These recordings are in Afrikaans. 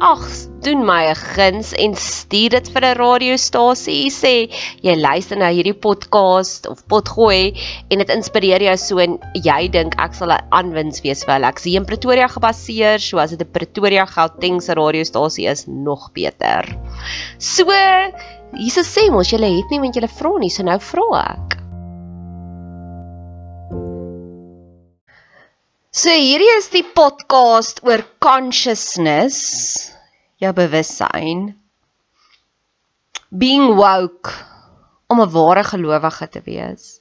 ag, doen my 'n guns en stuur dit vir 'n radiostasie. Sê jy luister na hierdie podcast of potgooi en dit inspireer jou so en jy dink ek sal 'n aanwins wees vir hulle. Ek sien Pretoria gebaseer, so as dit 'n Pretoria Gauteng se radiostasie is, nog beter. So, hierse sê mos jy het nie want jy vra nie, so nou vra ek. So hierdie is die podcast oor consciousness jou bewussyn being woke om 'n ware gelowige te wees.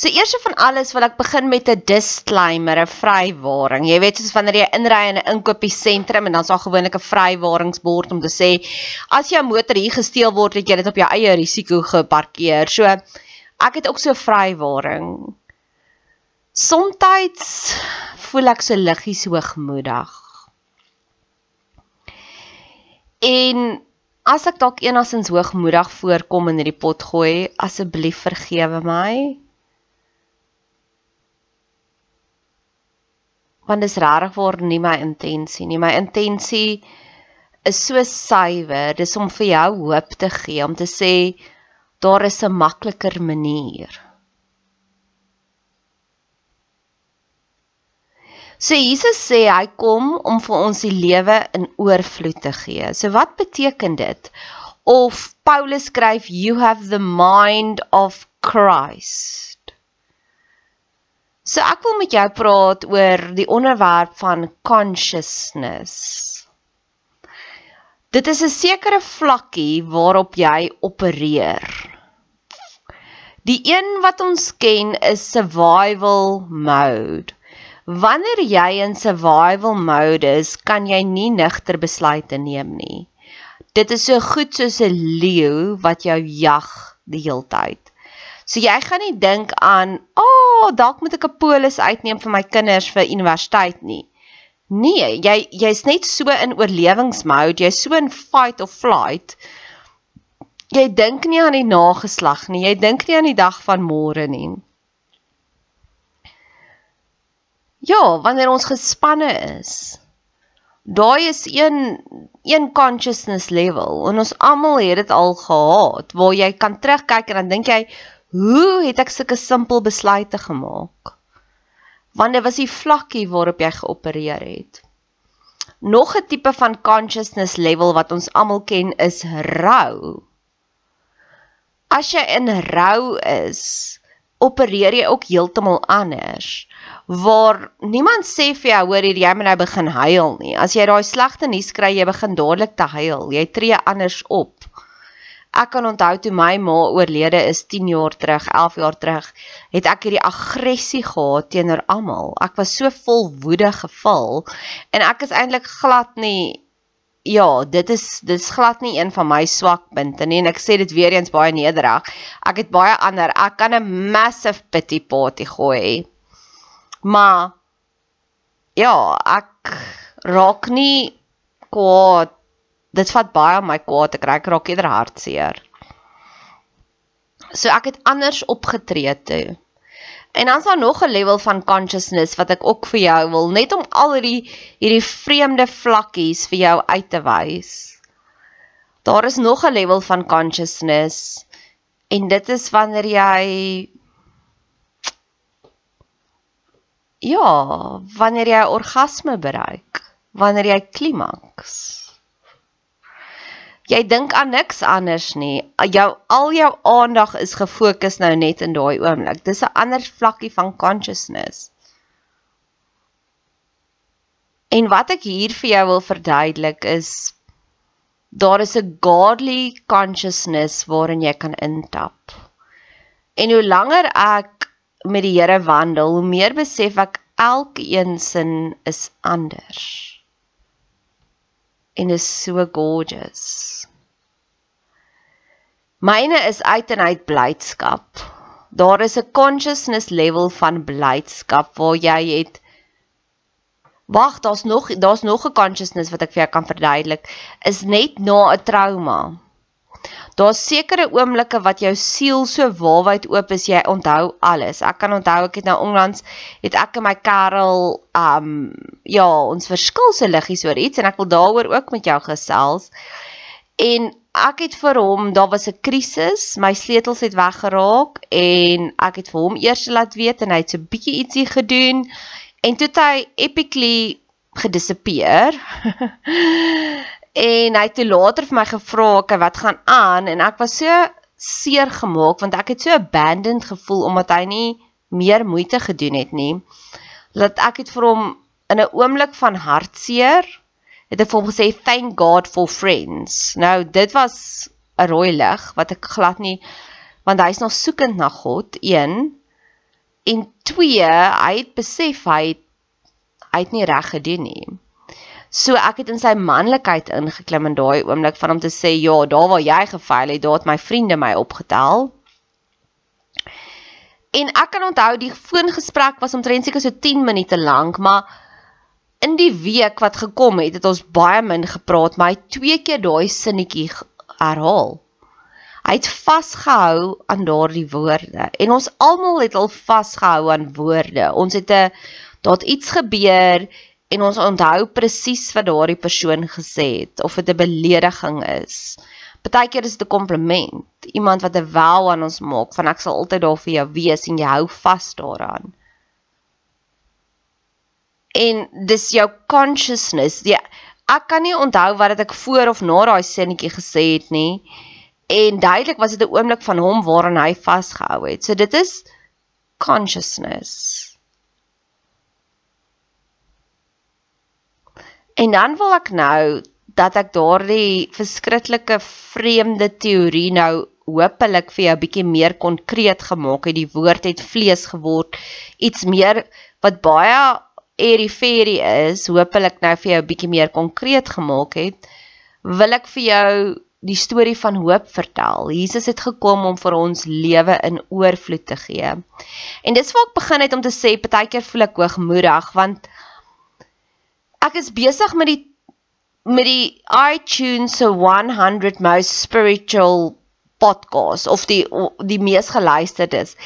So eers van alles wil ek begin met 'n disclaimer, 'n vrywaring. Jy weet soos wanneer jy inry in 'n inkopiesentrum en dan is daar gewoonlik 'n vrywaringsbord om te sê as jou motor hier gesteel word, het jy dit op jou eie risiko geparkeer. So ek het ook so vrywaring. Somstyds voel ek so liggies hoogmoedig. En as ek dalk enigstens hoogmoedig voorkom in hierdie pot gooi, asseblief vergewe my. Want dis regtig waar nie my intensie nie. My intensie is so suiwer, dis om vir jou hoop te gee, om te sê daar is 'n makliker manier. So Jesus sê hy kom om vir ons die lewe in oorvloed te gee. So wat beteken dit? Of Paulus skryf you have the mind of Christ. So ek wil met jou praat oor die onderwerp van consciousness. Dit is 'n sekere vlakkie waarop jy opereer. Die een wat ons ken is survival mode. Wanneer jy in survival mode is, kan jy nie nigter besluite neem nie. Dit is so goed soos 'n leeu wat jou jag die heeltyd. So jy gaan nie dink aan, "Ag, oh, dalk moet ek 'n polis uitneem vir my kinders vir universiteit nie." Nee, jy jy's net so in oorlewingsmode, jy's so in fight or flight. Jy dink nie aan die nageslag nie, jy dink nie aan die dag van môre nie. Ja, wanneer ons gespanne is. Daai is een een consciousness level en ons almal het dit al gehad waar jy kan terugkyk en dan dink jy, hoe het ek sulke simpel besluite gemaak? Want dit was die vlakkie waarop jy geopereer het. Nog 'n tipe van consciousness level wat ons almal ken is rou. As jy in rou is, opereer jy ook heeltemal anders waar niemand sê vir jou hoor hier jy moet nou begin huil nie. As jy daai slegte nuus kry, jy begin dadelik te huil. Jy tree anders op. Ek kan onthou toe my ma oorlede is 10 jaar terug, 11 jaar terug, het ek hierdie aggressie gehad teenoor almal. Ek was so vol woede gevul en ek is eintlik glad nie Ja, dit is dis glad nie een van my swakpunte nie en ek sê dit weer eens baie nederig. Ek het baie ander. Ek kan 'n massive pity party gooi. Maar ja, ek raak nie kwaad. Dit vat baie my kwaad te kry. Ek raak eerder hartseer. So ek het anders opgetree toe. En dan is daar nog 'n level van consciousness wat ek ook vir jou wil net om al hierdie hierdie vreemde vlakkies vir jou uit te wys. Daar is nog 'n level van consciousness en dit is wanneer jy Ja, wanneer jy orgasme bereik, wanneer jy klimaks. Jy dink aan niks anders nie. Jou al jou aandag is gefokus nou net in daai oomblik. Dis 'n ander vlakkie van consciousness. En wat ek hier vir jou wil verduidelik is daar is 'n godly consciousness waarin jy kan intap. En hoe langer ek met die Here wandel, hoe meer besef ek elkeen sin is anders. En is so gorgeous. Myne is uit en uit blydskap. Daar is 'n consciousness level van blydskap waar jy het Wag, daar's nog daar's nog 'n consciousness wat ek vir jou kan verduidelik. Is net na 'n trauma. Daar's sekere oomblikke wat jou siel so waarwyd oop is, jy onthou alles. Ek kan onthou ek het nou onlangs het ek en my Karel um ja, ons verskil se liggies oor iets en ek wil daaroor ook met jou gesels. En ek het vir hom, daar was 'n krisis, my sleutels het weggeraak en ek het vir hom eers laat weet en hy het so bietjie ietsie gedoen En toe het hy epically gedisappear. en hy het toe later vir my gevra, "Oké, wat gaan aan?" En ek was so seer gemaak want ek het so abandoned gevoel omdat hy nie meer moeite gedoen het nie. Dat ek het vir hom in 'n oomblik van hartseer het ek vir hom gesê, "Thank God for friends." Nou, dit was 'n rooi lig wat ek glad nie want hy's nog soekend na God, 1 En 2, hy het besef hy het, hy het nie reg gedoen nie. So ek het in sy manlikheid ingeklim in daai oomblik van hom te sê ja, daar waar jy gefaal het, daar het my vriende my opgetel. En ek kan onthou die foongesprek was omtrent seker so 10 minute lank, maar in die week wat gekom het, het ons baie min gepraat, maar hy twee keer daai sinnetjie herhaal. Hy het vasgehou aan daardie woorde en ons almal het al vasgehou aan woorde. Ons het 'n daar iets gebeur en ons onthou presies wat daardie persoon gesê het of dit 'n belediging is. Partykeer is dit 'n kompliment, iemand wat 'n wel aan ons maak van ek sal altyd daar vir jou wees en jy hou vas daaraan. En dis jou consciousness. Ja, ek kan nie onthou wat ek voor of na daai sinnetjie gesê het nie en duidelik was dit 'n oomblik van hom waaraan hy vasgehou het. So dit is consciousness. En dan wil ek nou dat ek daardie verskriklike vreemde teorie nou hopelik vir jou 'n bietjie meer konkreet gemaak het. Die woord het vlees geword. Iets meer wat baie airy-fairy is, hopelik nou vir jou 'n bietjie meer konkreet gemaak het. Wil ek vir jou die storie van hoop vertel. Jesus het gekom om vir ons lewe in oorvloed te gee. En dis waar ek begin het om te sê partykeer voel ek hoogmoedig want ek is besig met die met die iTunes se 100 most spiritual podcast of die die mees geluisterdes.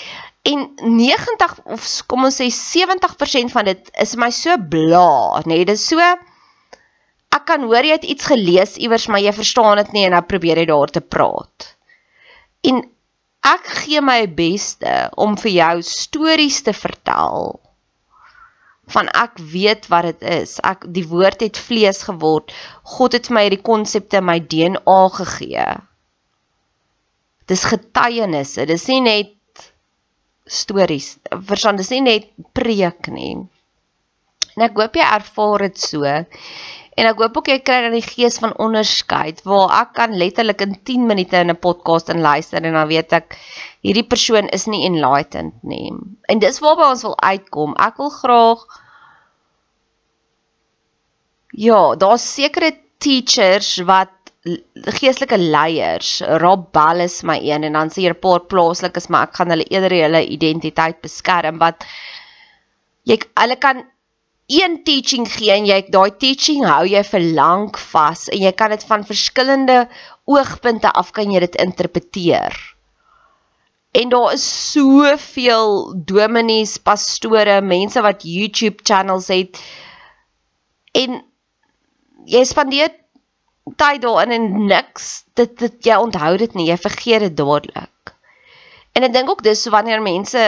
En 90 of kom ons sê 70% van dit is my so bla, nê? Nee, dit is so ek kan hoor jy het iets gelees iewers maar jy verstaan dit nie en nou probeer jy daar te praat. En ek gee my beste om vir jou stories te vertel van ek weet wat dit is. Ek die woord het vlees geword. God het vir my hierdie konsepte in my DNA gegee. Dis getuienisse. Dis nie net stories. Verstaan, dis nie net preek nie. En ek hoop jy ervaar dit so. En ek hoop ook jy kry dan die gees van onderskeid waar ek kan letterlik in 10 minute in 'n podcast en luister en dan weet ek hierdie persoon is nie enlightened nie. En dis waarby ons wil uitkom. Ek wil graag Ja, daar's sekere teachers wat geestelike leiers, Rob Bell is my een en dan sê hier 'n paar plaaslikes, maar ek gaan hulle eerder hulle identiteit beskerm wat jy hulle kan een teaching gee en jy daai teaching hou jy vir lank vas en jy kan dit van verskillende oogpunte af kan jy dit interpreteer. En daar is soveel dominees, pastore, mense wat YouTube channels het en jy spandeer tyd daarin en niks dit dit jy onthou dit nie, jy vergeet dit dadelik. En ek dink ook dis wanneer mense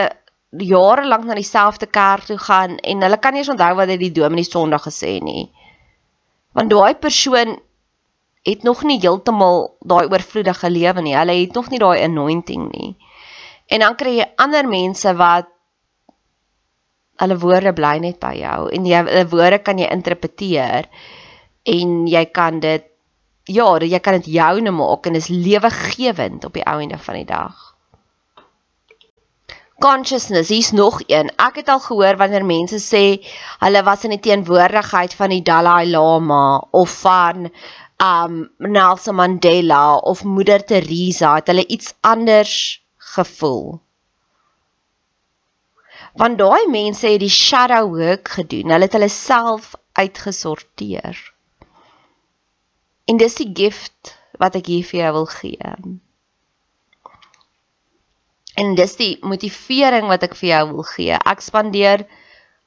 jare lank na dieselfde kerk toe gaan en hulle kan nie eens onthou wat hy die dominee Sondag gesê nie. Want daai persoon het nog nie heeltemal daai oorvloedige lewe nie. Hulle het nog nie daai anointing nie. En dan kry jy ander mense wat hulle woorde bly net by jou en jy hulle woorde kan jy interpreteer en jy kan dit ja, jy kan dit joune maak en is lewegewend op die ou einde van die dag. Consciousness, hier's nog een. Ek het al gehoor wanneer mense sê hulle was in die teenwoordigheid van die Dalai Lama of van um Nelson Mandela of Moeder Teresa, het hulle iets anders gevoel. Want daai mense het die shadow work gedoen. Hulle het hulle self uitgesorteer. En dis die gift wat ek hier vir jou wil gee. En dis die motivering wat ek vir jou wil gee. Ek spandeer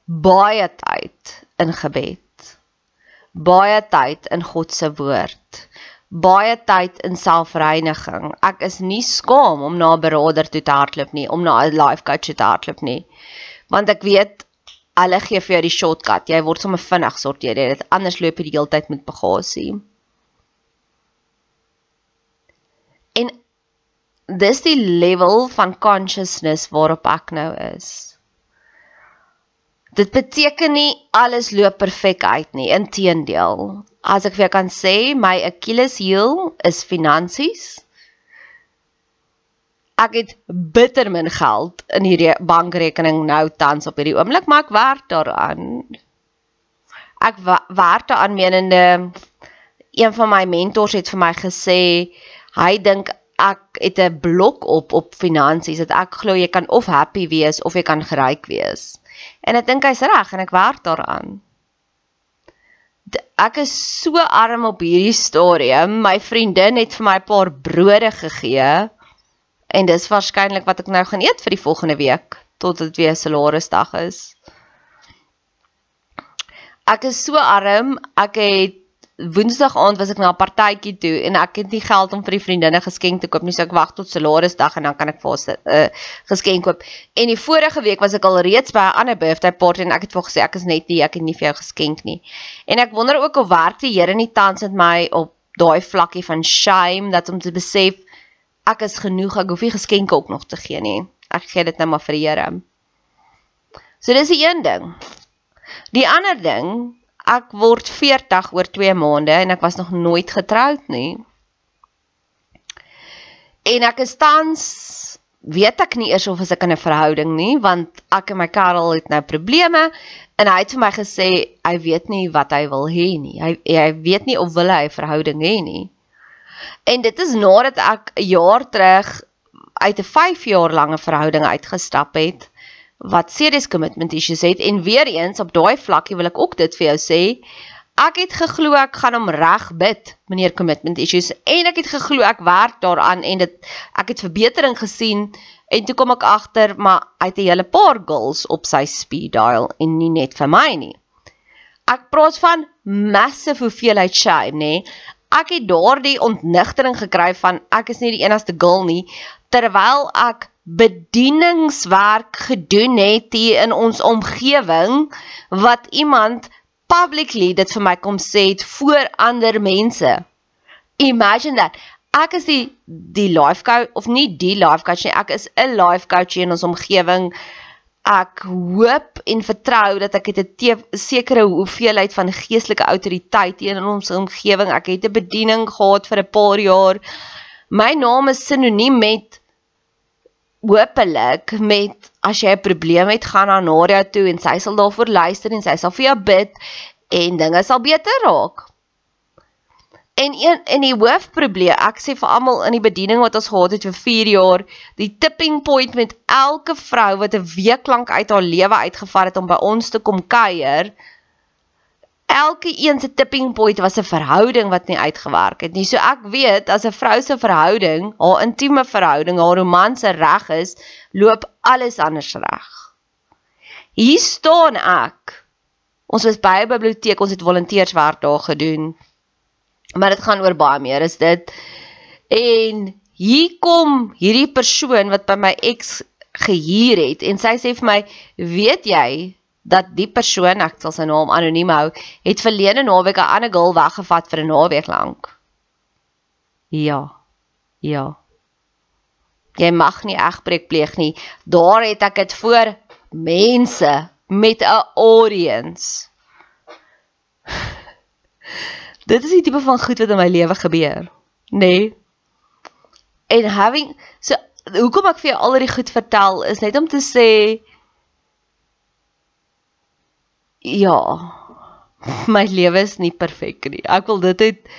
baie tyd in gebed. Baie tyd in God se woord. Baie tyd in selfreiniging. Ek is nie skaam om na 'n beraader toe te hardloop nie, om na 'n life coach te hardloop nie. Want ek weet hulle gee vir jou die shortcut. Jy word sommer vinnig sorteer. Dit anders loop jy die hele tyd met bagasie. En dis die level van consciousness waarop ek nou is. Dit beteken nie alles loop perfek uit nie, inteendeel. As ek vir jou kan sê, my Achilles heel is finansies. Ek het bitter min geld in hierdie bankrekening nou tans op hierdie oomblik, maar ek werk daaraan. Ek werk daaraan menende een van my mentors het vir my gesê hy dink ek het 'n blok op op finansies dat ek glo jy kan of happy wees of jy kan geryk wees. En ek dink hy's reg en ek werk daaraan. Ek is so arm op hierdie stadium. My vriendin het vir my 'n paar brode gegee en dis waarskynlik wat ek nou gaan eet vir die volgende week tot dit weer salarisdag is. Ek is so arm. Ek het Woensdag aand was ek na 'n partytjie toe en ek het nie geld om vir die vriendinne geskenk te koop nie, so ek wag tot Salarisdag en dan kan ek vir hulle 'n uh, geskenk koop. En die vorige week was ek al reeds by 'n ander birthday party en ek het vir gesê ek is net nie, ek het nie vir jou geskenk nie. En ek wonder ook of werk die Here nie tans met my op daai vlakkie van shame dat om te besef ek is genoeg, ek hoef nie geskenke ook nog te gee nie. Ek gee dit net nou maar vir die Here. So dis die een ding. Die ander ding ek word 40 oor 2 maande en ek was nog nooit getroud nie. En ek is tans weet ek nie eers of as ek in 'n verhouding nie want ek en my Karel het nou probleme en hy het vir my gesê hy weet nie wat hy wil hê nie. Hy hy weet nie of wil hy 'n verhouding hê nie. En dit is nadat ek 'n jaar terug uit 'n 5 jaar lange verhouding uitgestap het wat serious commitment issues het. En weer eens op daai vlakkie wil ek ook dit vir jou sê. Ek het geglo ek gaan hom reg bid meneer commitment issues. En ek het geglo ek werk daaraan en dit ek het verbetering gesien en toe kom ek agter maar hy het 'n hele paar goals op sy speed dial en nie net vir my nie. Ek praat van massive hoeveelheid shame nê ek het daardie ontnigtering gekry van ek is nie die enigste girl nie terwyl ek bedieningswerk gedoen het hier in ons omgewing wat iemand publicly dit vir my kom sê het voor ander mense. Imagine that. Ek is die die life coach of nie die life coach nie. Ek is 'n life coach in ons omgewing. Ek hoop en vertrou dat ek 'n sekere hoeveelheid van geestelike autoriteit in ons omgewing. Ek het 'n bediening gehad vir 'n paar jaar. My naam is sinoniem met hopelik met as jy 'n probleem het, gaan na Nadia toe en sy sal daarvoor luister en sy sal vir jou bid en dinge sal beter raak. En een in die hoofprobleem, ek sê vir almal in die bediening wat ons gehad het vir 4 jaar, die tipping point met elke vrou wat 'n week lank uit haar lewe uitgevat het om by ons te kom kuier, elke een se tipping point was 'n verhouding wat nie uitgewerk het nie. So ek weet as 'n vrou se verhouding, haar intieme verhouding, haar romanse reg is, loop alles anders reg. Hier staan ek. Ons was by 'n biblioteek, ons het volonteerswerk daar gedoen. Maar dit gaan oor baie meer is dit. En hier kom hierdie persoon wat by my ex gehuur het en sy sê vir my, "Weet jy dat die persoon, ek sal sy naam anoniem hou, het verlede naweek 'n ander girl weggevat vir 'n naweek lank?" Ja. Ja. Jy mag nie egbreek pleeg nie. Daar het ek dit voor mense met 'n audience. Dit is die tipe van goed wat in my lewe gebeur, nê? Nee. En having so hoekom ek vir jou al hierdie goed vertel is net om te sê ja, my lewe is nie perfek nie. Ek wil dit uit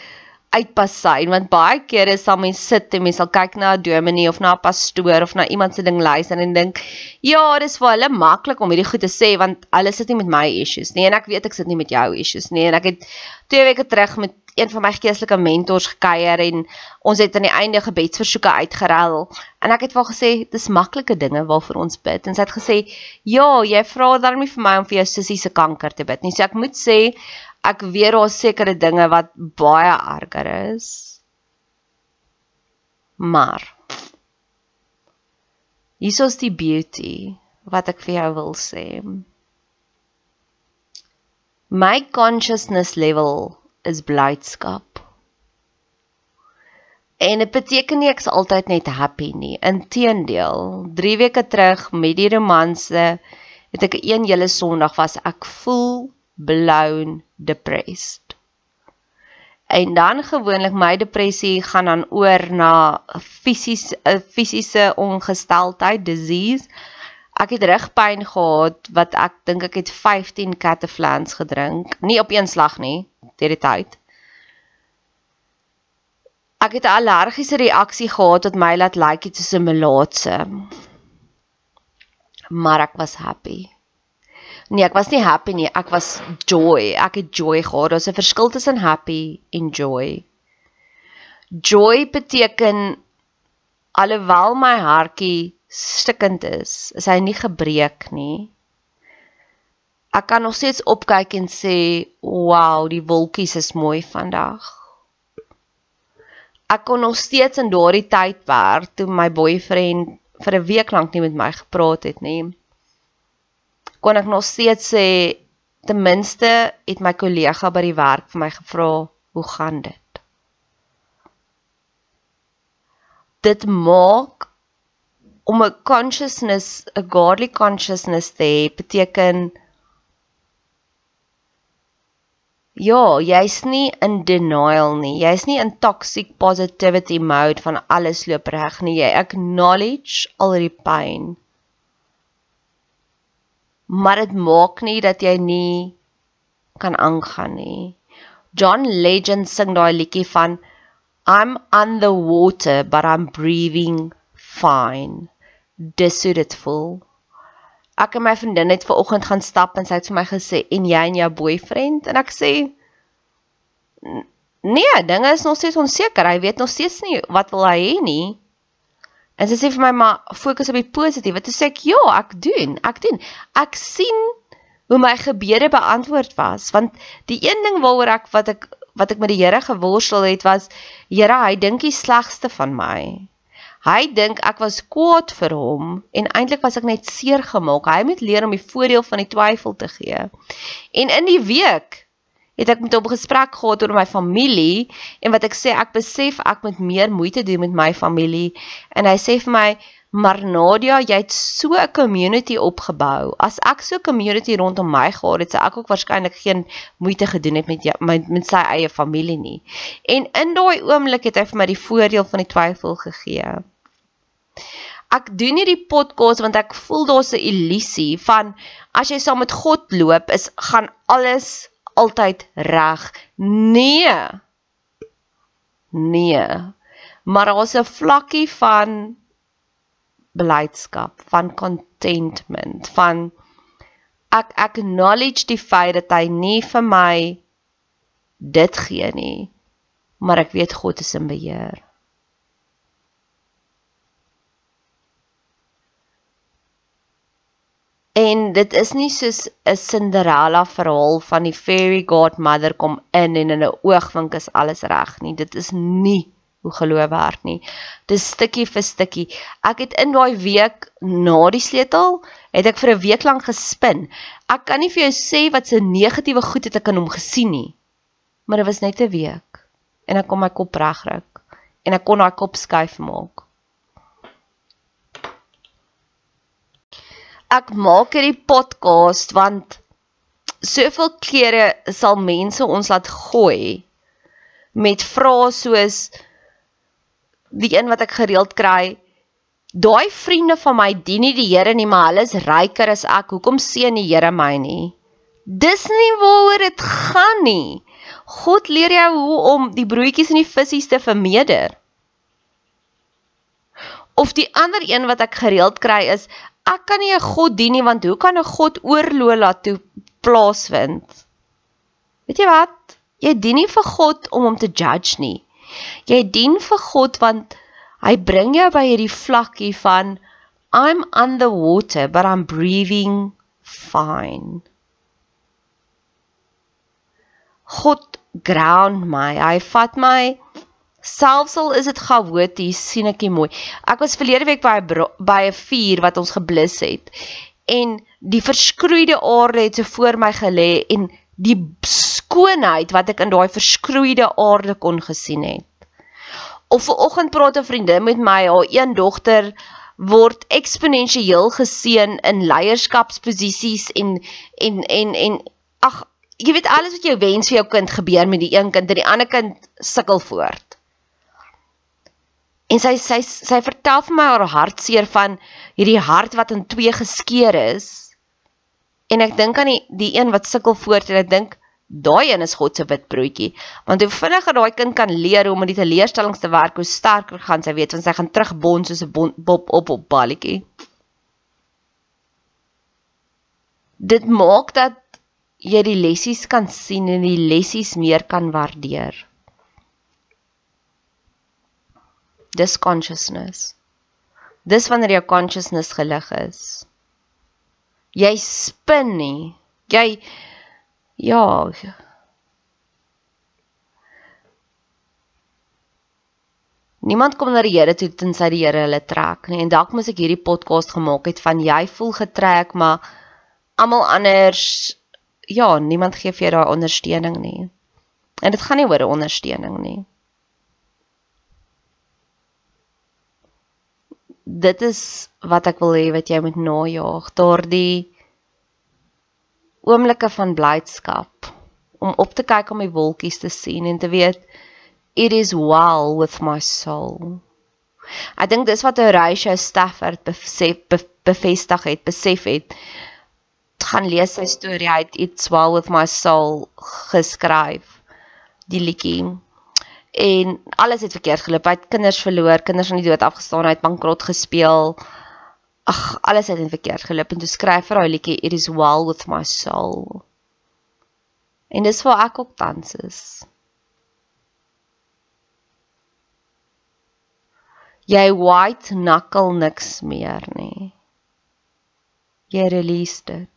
uitpas sy want baie kere sal mens sit en mens sal kyk na 'n dominee of na 'n pastoor of na iemand se ding luister en dink ja, dis vir hulle maklik om hierdie goed te sê want hulle sit nie met my issues nie en ek weet ek sit nie met jou issues nie. En ek het 2 weke terug met een van my geestelike mentors gekuier en ons het aan die einde gebedsversoeke uitgeruil en ek het vir haar gesê dis maklike dinge waarvoor ons bid. En sy het gesê ja jy vra daarmee vir my om vir jou sussie se kanker te bid nie. So ek moet sê ek weet daar sekere dinge wat baie erger is. Maar hierso's die beauty wat ek vir jou wil sê. My consciousness level is blydskap. En dit beteken nie ek's altyd net happy nie. Inteendeel, 3 weke terug met die romanse het ek een hele Sondag was ek voel blown depressed. En dan gewoonlik my depressie gaan dan oor na fisies 'n fisiese ongesteldheid, disease. Ek het rugpyn gehad wat ek dink ek het 15 Cataflans gedrink, nie op een slag nie, deur die tyd. Ek het 'n allergiese reaksie gehad wat my laat lyk like soos 'n melaatse. Maar ek was happy. Nee, ek was nie happy nie, ek was joy. Ek het joy gehad. Daar's 'n verskil tussen happy en joy. Joy beteken alhoewel my hartjie stikkend is, is hy nie gebreek nie. Ek kan nog steeds opkyk en sê, "Wow, die wolkies is mooi vandag." Ek kon nog steeds in daardie tyd werk toe my boyfriend vir 'n week lank nie met my gepraat het nie kon ek nog steeds sê ten minste het my kollega by die werk vir my gevra hoe gaan dit? Dit maak om 'n consciousness 'n godly consciousness te hê beteken ja jy's nie in denial nie. Jy's nie in toxic positivity mode van alles loop reg nie. Jy acknowledge al die pyn maar dit maak nie dat jy nie kan aangaan nie. John Legend sing daai liedjie van I'm the water but I'm breathing fine. Dis hoe dit voel. Ek en my vriendin het ver oggend gaan stap en sy het vir my gesê en jy en jou boyfriend en ek sê nee, dinge is nog steeds onseker. Hy weet nog steeds nie wat wil hy hê nie. En sy sê vir my maar fokus op die positiewe. Toe sê ek ja, ek doen. Ek doen. Ek sien hoe my gebede beantwoord was want die een ding waaroor ek wat ek wat ek met die Here geworstel het was Here, hy dink die slegste van my. Hy dink ek was kwaad vir hom en eintlik was ek net seer gemaak. Hy moet leer om die voordeel van die twyfel te gee. En in die week het ek met hom gesprek gehad oor my familie en wat ek sê ek besef ek moet meer moeite doen met my familie. En hy sê vir my maar Nadia jy het so 'n community opgebou. As ek so 'n community rondom my gehad het sou ek ook waarskynlik geen moeite gedoen het met met met sy eie familie nie. En in daai oomblik het hy vir my die voordeel van die twyfel gegee. Ek doen hierdie podcast want ek voel daar's 'n illusie van as jy saam met God loop is gaan alles altyd reg. Nee. Nee. Maar daar's 'n vlakkie van blydskap, van contentment, van ek acknowledge die feit dat hy nie vir my dit gee nie, maar ek weet God is in beheer. En dit is nie soos 'n Cinderella verhaal van die fairy godmother kom in en in 'n oogwink is alles reg nie. Dit is nie hoe geloof werk nie. Dis stukkie vir stukkie. Ek het in daai week na die sleutel, het ek vir 'n week lank gespin. Ek kan nie vir jou sê wat se negatiewe goed het ek in hom gesien nie. Maar dit was net 'n week en ek kon my kop regryk en ek kon daai kop skuif maak. Ek maak hierdie podcast want soveel kere sal mense ons laat gooi met vrae soos die een wat ek gereeld kry daai vriende van my dien nie die Here nie maar hulle is ryker as ek. Hoekom seën die Here my nie? Dis nie waaroor dit gaan nie. God leer jou hoe om die broodjies en die visse te vermeerder. Of die ander een wat ek gereeld kry is ek kan nie 'n God dien nie want hoe kan 'n God oorloo laat toe plaasvind. Weet jy wat? Jy dien nie vir God om hom te judge nie. Jy dien vir God want hy bring jou by hierdie vlakkie van I'm on the water but I'm breathing fine. God ground my. Hy vat my selfs al is dit chaoties, sien ek dit mooi. Ek was verlede week by by 'n vuur wat ons geblus het en die verskroeide aarde het so voor my gelê en die skoonheid wat ek in daai verskroeide aarde kon gesien het. Of ver oggend praat 'n vriendin met my, haar een dogter word eksponensieel geseën in leierskapsposisies en en en en ag jy weet alles wat jy wens vir jou kind gebeur met die een kind en die ander kind sukkel voort. En sy sy sy vertel vir my haar hartseer van hierdie hart wat in twee geskeur is. En ek dink aan die die een wat sukkel voort en ek dink daai een is God se witbroodjie. Want hoe vinniger daai kind kan leer hoe om met die teleurstellings te werk, hoe sterker gaan sy weet want sy gaan terugbond soos 'n bob op op balletjie. Dit maak dat jy die lessies kan sien en die lessies meer kan waardeer. Dis consciousness. Dis wanneer jou consciousness gelig is. Jy spin nie. Jy ja. Niemand kom na die Here toe tensy die Here hulle trek nie. En dalk moet ek hierdie podcast gemaak het van jy voel getrek, maar almal anders ja, niemand gee vir jou daai ondersteuning nie. En dit gaan nie oor 'n ondersteuning nie. Dit is wat ek wil hê wat jy moet najaag, daardie oomblikke van blydskap om op te kyk om die wolkies te sien en te weet it is well with my soul. Ek dink dis wat Horatio Stafford besef bevestig het, besef het. gaan lees sy storie uit It's Well with My Soul geskryf. Die liedjie en alles het verkeerd geloop. Hy het kinders verloor, kinders aan die dood afgestaan, hy het bankrot gespeel. Ag, alles het verkeerd geloop en toe skryf hy 'n liedjie It is well with my soul. En dis waar ek ook tans is. Jy white knuckle niks meer nie. Jy release dit.